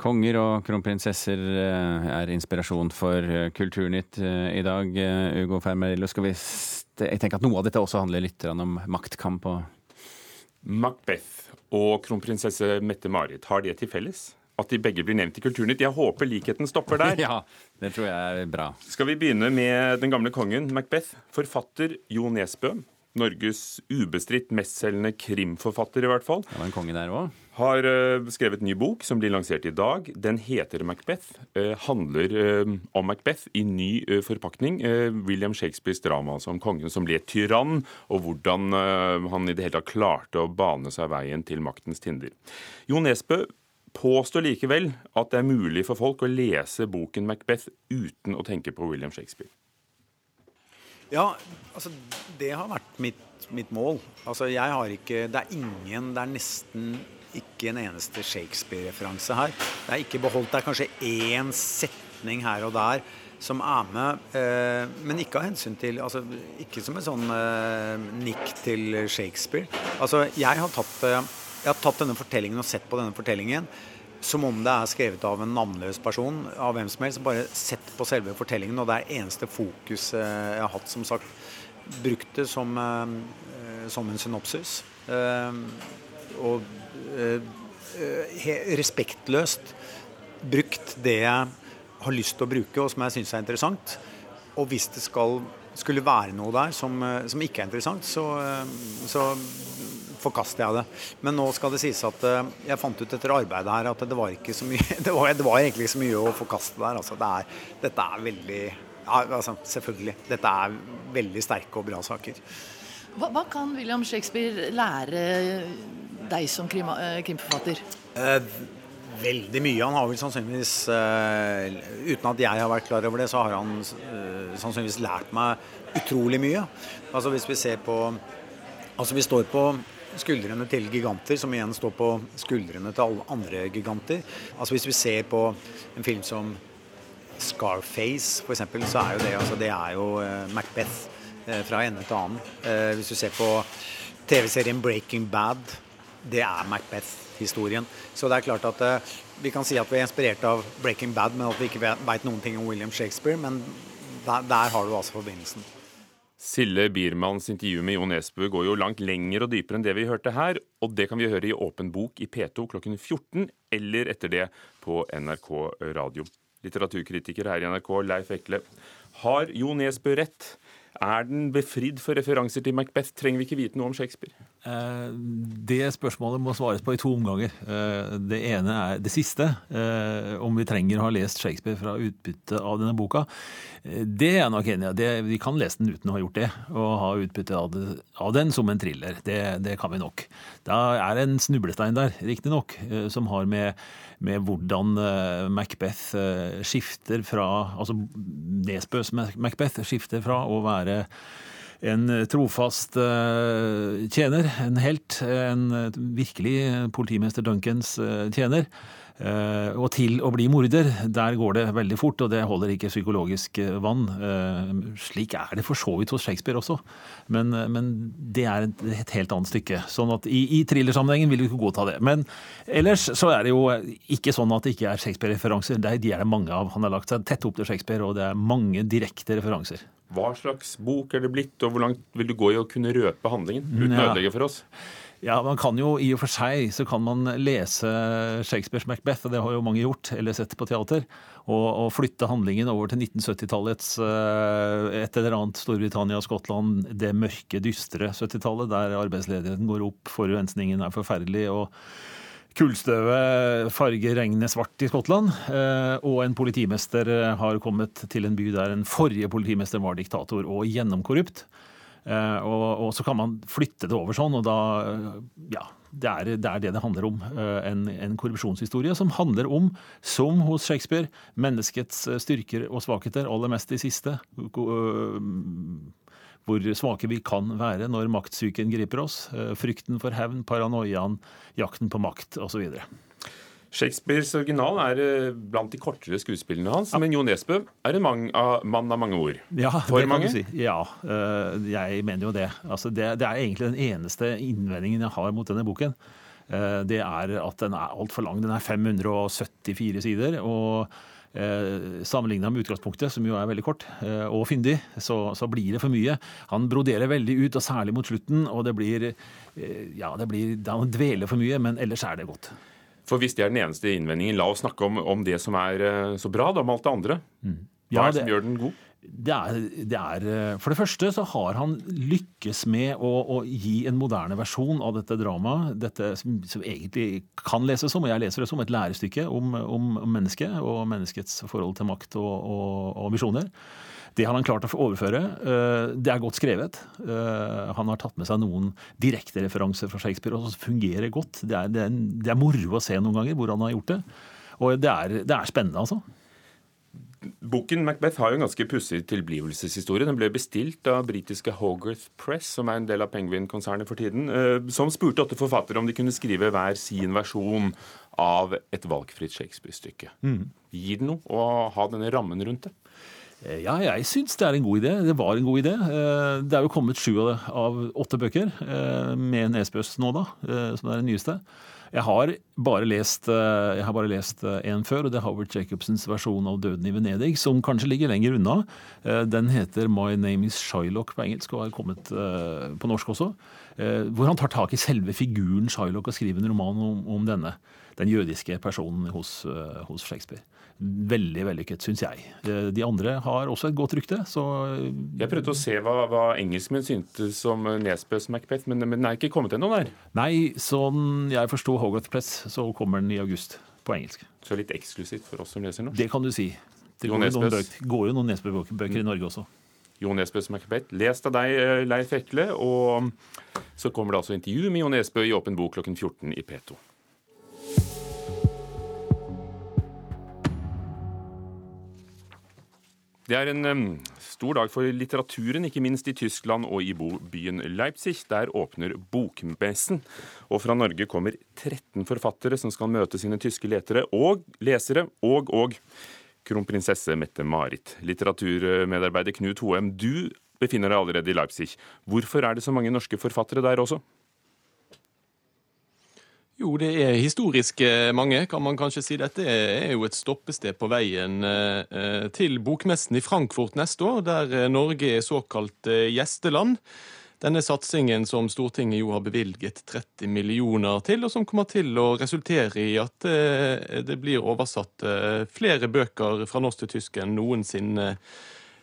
Konger og kronprinsesser eh, er inspirasjon for eh, Kulturnytt eh, i dag. Ugo Fermarillo, skal vi jeg tenker at noe av dette også handler litt om maktkamp og Macbeth og kronprinsesse Mette-Marit, har det til felles? At de begge blir nevnt i Kulturnytt? Jeg håper likheten stopper der. Ja, det tror jeg er bra. Skal vi begynne med den gamle kongen, Macbeth? Forfatter Jo Nesbø Norges ubestridt mestselgende krimforfatter, i hvert fall. Det var en konge der også. Har uh, skrevet en ny bok som blir lansert i dag. Den heter Macbeth. Uh, handler uh, om Macbeth i ny forpakning. William Shakespeares drama altså om kongen som ble tyrann, og hvordan han i det hele tatt klarte å bane seg veien til maktens tinder. Jo Nesbø påstår likevel at det er mulig for folk å lese boken Macbeth uten å tenke på William Shakespeare. Ja, altså det har vært mitt, mitt, mål. Altså jeg har ikke Det er ingen Det er nesten ikke en eneste Shakespeare-referanse her. Det er ikke beholdt. Det er kanskje én setning her og der som er med, eh, men ikke av hensyn til altså, Ikke som en sånn eh, nikk til Shakespeare. Altså, jeg har, tatt, eh, jeg har tatt denne fortellingen og sett på denne fortellingen som om det er skrevet av en navnløs person. av hvem som helst, Bare sett på selve fortellingen, og det er eneste fokus eh, jeg har hatt. Som sagt, brukt det som, eh, som en synopsis. Eh, og respektløst brukt det jeg har lyst til å bruke, og som jeg syns er interessant. Og hvis det skal, skulle være noe der som, som ikke er interessant, så, så forkaster jeg det. Men nå skal det sies at uh, jeg fant ut etter arbeidet her at det var ikke så mye Det var, det var egentlig ikke så mye å forkaste der. Altså, det er, dette er veldig ja, altså, Selvfølgelig. Dette er veldig sterke og bra saker. Hva, hva kan William Shakespeare lære deg som krim, uh, krimforfatter? Eh, veldig mye. Han har vel sannsynligvis Uten at jeg har vært klar over det, så har han sannsynligvis lært meg utrolig mye. Altså Hvis vi ser på Altså Vi står på skuldrene til giganter, som igjen står på skuldrene til alle andre giganter. Altså Hvis vi ser på en film som Scarface, f.eks., så er jo det, altså, det er jo uh, Macbeth uh, fra ende til annen. Uh, hvis du ser på TV-serien Breaking Bad, det er Macbeth-historien. Så det er klart at vi kan si at vi er inspirert av Breaking Bad, men at vi ikke veit noen ting om William Shakespeare. Men der, der har du altså forbindelsen. Sille Biermanns intervju med Jo Nesbø går jo langt lenger og dypere enn det vi hørte her, og det kan vi høre i Åpen bok i P2 klokken 14, eller etter det på NRK Radio. Litteraturkritiker her i NRK, Leif Ekle. Har Jo Nesbø rett? Er den befridd for referanser til Macbeth? Trenger vi ikke vite noe om Shakespeare? Eh, det spørsmålet må svares på i to omganger. Eh, det ene er det siste, eh, om vi trenger å ha lest Shakespeare fra utbytte av denne boka. Det er jeg nok enig i. Vi kan lese den uten å ha gjort det, og ha utbytte av, den som en thriller. Det, det, kan vi nok. Da er det en snublestein der, riktignok, som har med, med hvordan Macbeth skifter fra Altså Macbeth skifter fra å være en trofast uh, tjener, en helt, en virkelig politimester Duncans tjener. Uh, og til å bli morder, der går det veldig fort, og det holder ikke psykologisk vann. slik er det for så vidt hos Shakespeare også, men, men det er et, et, helt annet stykke. Sånn at I, i thrillersammenhengen vil vi ikke godta det. Men ellers så er det jo ikke sånn at det ikke er Shakespeare-referanser. De er det mange av. Han har lagt seg tett opp til Shakespeare, og det er mange direkte referanser. Hva slags bok er det blitt, og hvor langt vil du gå i å kunne røpe handlingen uten å ødelegge for oss? Ja, man kan jo I og for seg så kan man lese Shakespeares Macbeth, og det har jo mange gjort, eller sett på teater, og, og flytte handlingen over til 1970-tallets uh, et eller annet Storbritannia og Skottland, det mørke, dystre 70-tallet, der arbeidsledigheten går opp, forurensningen er forferdelig. og Kullstøvet farger regnet svart i Skottland, eh, og en politimester eh, har kommet til en by der en forrige politimester var diktator og gjennomkorrupt. Eh, og, og så kan man flytte det over sånn, og da Ja, det er det er det, det handler om. En, en, korrupsjonshistorie som handler om, som hos Shakespeare, menneskets styrker og svakheter, aller mest de siste hvor svake vi kan være når maktsyken griper oss. Eh, frykten for hevn, paranoiaen, jakten på makt osv. Shakespeares original er eh, blant de kortere skuespillene hans, men Jo Nesbø er en mann av, mann av mange ord. Ja, For mange? Si. Ja, eh, jeg mener jo det. Altså, det. det. er egentlig den eneste innvendingen jeg har mot denne boken. det er at den er altfor lang. Den er 574 sider. og Eh, Sammenligna med utgangspunktet, som jo er veldig kort eh, og fyndig, så, så, blir det for mye. Han broderer veldig ut, og særlig mot slutten. Og det blir eh, Ja, det blir Han dveler for mye, men ellers er det godt. For hvis det er den eneste innvendingen, la oss snakke om, om det som er eh, så bra, da, med alt det andre. Mm. Hva er det som gjør den god? Det er, det er, eh, For det første så har han lykkes med å, å gi en moderne versjon av dette dramaet. Dette som, som, egentlig kan leses som, og jeg leser det som, et lærestykke om, om mennesket og menneskets forhold til makt og, og, og visjoner. Det har han klart å overføre. Eh, det er godt skrevet. Eh, han har tatt med seg noen direktereferanser fra Shakespeare og som fungerer godt. Det er, det, er, det er moro å se noen ganger hvor han har gjort det. Og det er, det er spennende, altså. Boken Macbeth har jo en ganske pussig tilblivelseshistorie. Den ble bestilt av britiske Hogarth Press, som er en del av Penguin-konsernet for tiden, eh, som spurte åtte forfattere om de kunne skrive hver sin versjon av et valgfritt Shakespeare-stykke. Mm. Gir det noe å ha denne rammen rundt det? Eh, ja, jeg syns det er en god idé. Det var en god idé. Eh, det er jo kommet sju av åtte bøker, med Nesbøs nå, da, som er den nyeste. Jeg har bare lest eh, jeg har bare lest en før, og det er Howard Jacobsens versjon av 'Døden i Venedig', som kanskje ligger lenger unna. Eh, den heter 'My Name Is Shylock' på engelsk og har kommet eh, på norsk også. Hvor han tar tak i selve figuren Shylock og skriver en roman om, om denne. Den jødiske personen hos, hos Shakespeare veldig vellykket, syns jeg. De andre har også et godt rykte. så... Jeg prøvde å se hva, hva engelskmenn syntes om Nesbøs Macbeth, men, men den er ikke kommet ennå der? Nei, sånn jeg forsto Hogarth Press, så kommer den i august på engelsk. Så litt eksklusivt for oss som leser norsk? Det kan du si. Det går jo, noen går jo noen Nesbø-bøker i Norge også. Jo Nesbøs Macbeth, lest av deg, eh, Leif Ekle. Og så kommer det altså intervju med Jo Nesbø i Åpen bok klokken 14 i P2. Det er en stor dag for litteraturen, ikke minst i Tyskland og i byen Leipzig. Der åpner Bokmessen. Og fra Norge kommer 13 forfattere som skal møte sine tyske letere og lesere, og og kronprinsesse Mette-Marit. Litteraturmedarbeider Knut Hoem, du befinner deg allerede i Leipzig. Hvorfor er det så mange norske forfattere der også? Jo, det er historisk mange, kan man kanskje si. Dette er jo et stoppested på veien eh, til bokmessen i Frankfurt neste år, der eh, Norge er såkalt eh, gjesteland. Denne satsingen som Stortinget jo har bevilget 30 millioner til, og som kommer til å resultere i at det blir oversatt flere bøker fra norsk til tysk enn noensinne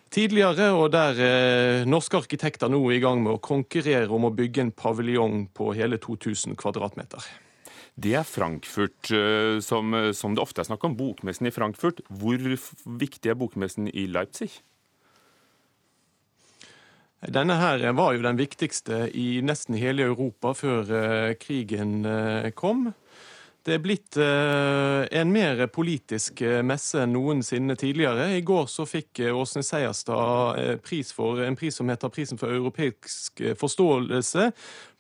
tidligere, og der norske arkitekter nå er i gang med å konkurrere om å bygge en paviljong på hele 2000 kvadratmeter det er Frankfurt, eh, som, eh, som, det ofte er snakk om. Bokmessen i Frankfurt. Hvor viktig er bokmessen i Leipzig? Denne her var jo den viktigste i nesten hele Europa før uh, krigen uh, kom. Det er blitt en mer politisk messe enn noensinne tidligere. I går så fikk Åsne Seierstad pris for, en pris som heter Prisen for europeisk forståelse,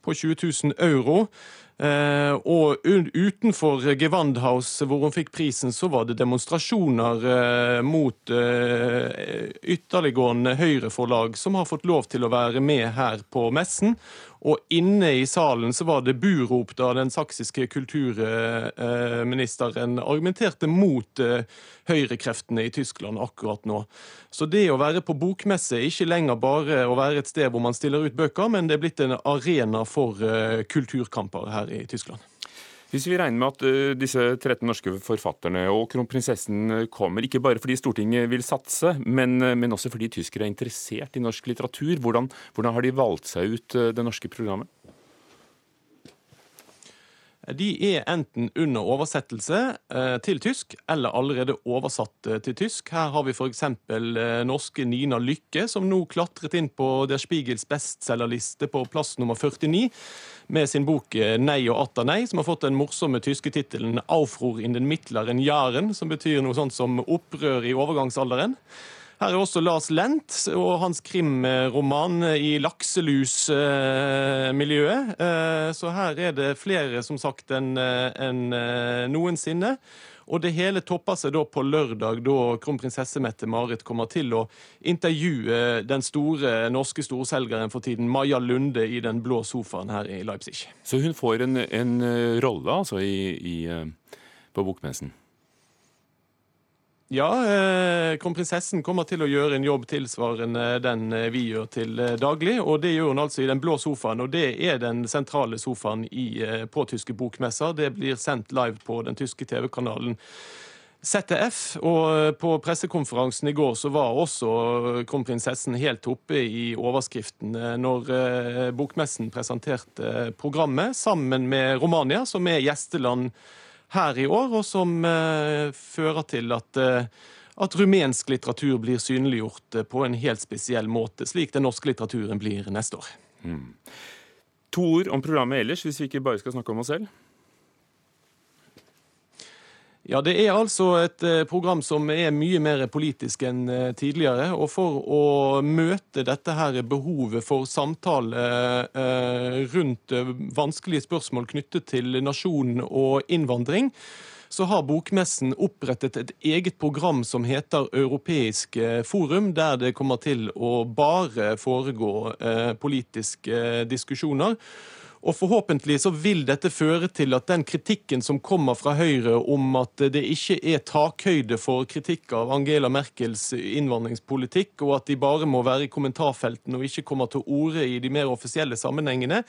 på 20 000 euro. Eh, og utenfor Gewandhaus, hvor hun fikk prisen, så var det demonstrasjoner eh, mot eh, ytterliggående høyreforlag som har fått lov til å være med her på messen. Og inne i salen så var det burop da den saksiske kulturministeren argumenterte mot eh, høyrekreftene i Tyskland akkurat nå. Så det å være på bokmesse er ikke lenger bare å være et sted hvor man stiller ut bøker, men det er blitt en arena for eh, kulturkamper her i Tyskland. Hvis vi regner med at uh, disse 13 norske forfatterne og kronprinsessen eh, kommer, ikke bare fordi Stortinget vil satse, men, uh, men også fordi tyskere er interessert i norsk litteratur, hvordan, hvordan har de valgt seg ut det norske programmet? De er enten under oversettelse eh, til tysk, eller allerede oversatt eh, til tysk. Her har vi f.eks. Eh, norske Nina Lykke, som nå klatret inn på Der Spiegels bestselgerliste på plass nummer 49 med sin bok 'Nei og atter nei', som har fått den morsomme tyske tittelen 'Aufruhr in den mittleren Jahren', som betyr noe sånt som 'opprør i overgangsalderen'. Her er også Lars Lent og hans krimroman i lakselusmiljøet. Eh, så her er det flere, som sagt, enn en eh, noensinne. Og det hele topper seg da på lørdag, da kronprinsesse Mette-Marit kommer til å intervjue den store norske storselgeren for tiden, Maja Lunde, i den blå sofaen her i Leipzig. Så hun får en, en eh, rolle altså i, i, eh, på bokmessen? Ja, eh, kronprinsessen kommer til å gjøre en jobb tilsvarende den eh, vi gjør til eh, daglig. Og det gjør hun altså i den blå sofaen, og det er den sentrale sofaen i, på tyske bokmesser. Det blir sendt live på den tyske TV-kanalen. ZDF, og på pressekonferansen i går så var også kronprinsessen helt oppe i overskriften når bokmessen presenterte programmet sammen med Romania, som er gjesteland her i år, og som eh, fører til at, eh, at rumensk litteratur blir synliggjort eh, på en helt spesiell måte, slik den norske litteraturen blir neste år. Mm. To ord om programmet ellers, hvis vi ikke bare skal snakke om oss selv? Ja, Det er altså et eh, program som er mye mer politisk enn eh, tidligere. Og for å møte dette her behovet for samtale eh, rundt vanskelige spørsmål knyttet til nasjon og innvandring, så har Bokmessen opprettet et eget program som heter Europeisk forum, der det kommer til å bare foregå politiske diskusjoner. Og forhåpentlig så vil dette føre til at den kritikken som kommer fra Høyre om at det ikke er takhøyde for kritikk av Angela Merkels innvandringspolitikk, og at de bare må være i kommentarfeltene og ikke kommer til orde i de mer offisielle sammenhengene,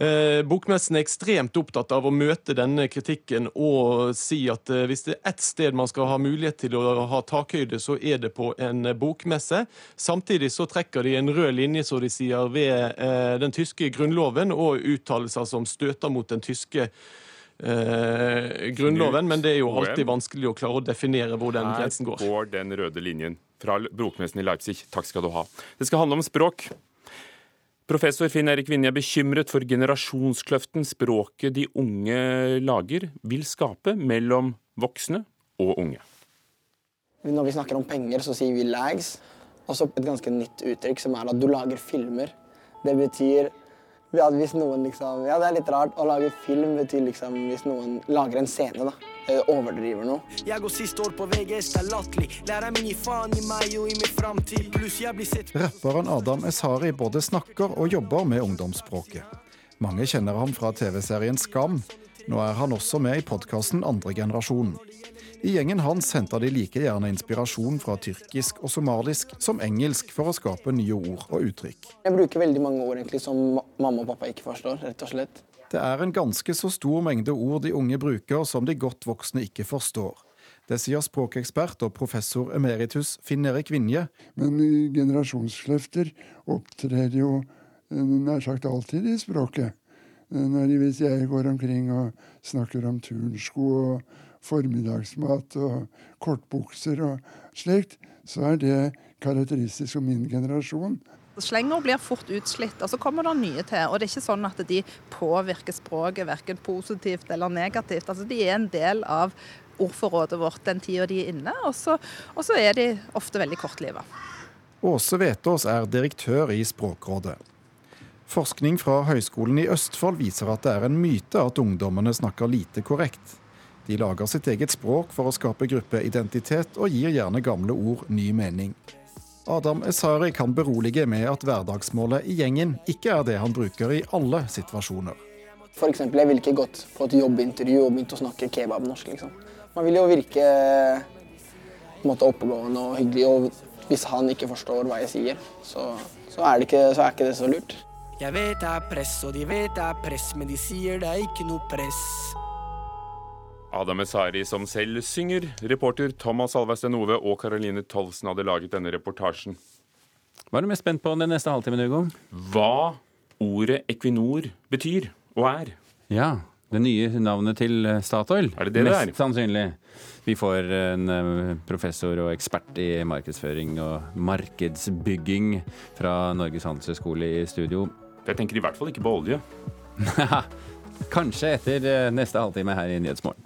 Eh, bokmessen er ekstremt opptatt av å møte denne kritikken og si at eh, hvis det er ett sted man skal ha mulighet til å ha takhøyde, så er det på en bokmesse. Samtidig så trekker de en rød linje, så de sier, ved eh, den tyske grunnloven og uttalelser som støter mot den tyske Eh, grunnloven, men det er jo alltid vanskelig å klare å definere hvor den grensen går. Her går den røde linjen fra Bokmessen i Leipzig. Takk skal du ha. Det skal handle om språk. Professor Finn Erik Vinje er bekymret for generasjonskløften språket de unge lager, vil skape mellom voksne og unge. Når vi snakker om penger, så sier vi lags. Også et ganske nytt uttrykk som er at du lager filmer. Det betyr at hvis noen liksom Ja, det er litt rart. Å lage film betyr liksom hvis noen lager en scene, da. Overdriver noe. Jeg går siste år på VGS, det er latterlig. Læreren min gir faen i meg og i min framtid. Pluss jeg blir sett Rapperen Adam Esari både snakker og jobber med ungdomsspråket. Mange kjenner ham fra TV-serien Skam. Nå er han også med i podkasten Andre generasjon. I gjengen hans henter de like gjerne inspirasjon fra tyrkisk og somalisk som engelsk for å skape nye ord og uttrykk. Jeg bruker veldig mange ord egentlig som mamma og pappa ikke forstår, rett og slett. Det er en ganske så stor mengde ord de unge bruker som de godt voksne ikke forstår. Det sier språkekspert og professor emeritus Finn-Erik Vinje. Men generasjonsløfter opptrer jo eh, nær sagt alltid i språket. Når når hvis jeg går omkring og snakker om turnsko og formiddagsmat og kortbukser og slikt, så er det karakteristisk for min generasjon. Slenger blir fort utslitt, og så kommer det nye til. Og det er ikke sånn at de påvirker språket verken positivt eller negativt. Altså, De er en del av ordforrådet vårt den tida de er inne, og så, og så er de ofte veldig kortliva. Åse Vetås er direktør i Språkrådet. Forskning fra Høgskolen i Østfold viser at det er en myte at ungdommene snakker lite korrekt. De lager sitt eget språk for å skape gruppeidentitet, og gir gjerne gamle ord ny mening. Adam Esari kan berolige med at hverdagsmålet i gjengen ikke er det han bruker i alle situasjoner. For eksempel, jeg ville ikke gått på et jobbintervju og begynt å snakke kebabnorsk. Liksom. Man vil jo virke måte, oppegående og hyggelig, og hvis han ikke forstår hva jeg sier, så, så, er, ikke, så er ikke det så lurt. Jeg vet det er press, og de vet det er press, men de sier det er ikke noe press. Adam Esari som selv synger. Reporter Thomas Alvesten Ove og Caroline Tolvsen hadde laget denne reportasjen. Hva er du mest spent på den neste halvtimen, Hugo? Hva ordet Equinor betyr og er. Ja, det nye navnet til eh, Statoil. Er det det Mest det er? sannsynlig. Vi får en eh, professor og ekspert i markedsføring og markedsbygging fra Norges handelshøyskole i studio. Jeg tenker i hvert fall ikke på olje. Kanskje etter eh, neste halvtime her i Nyhetsmorgen.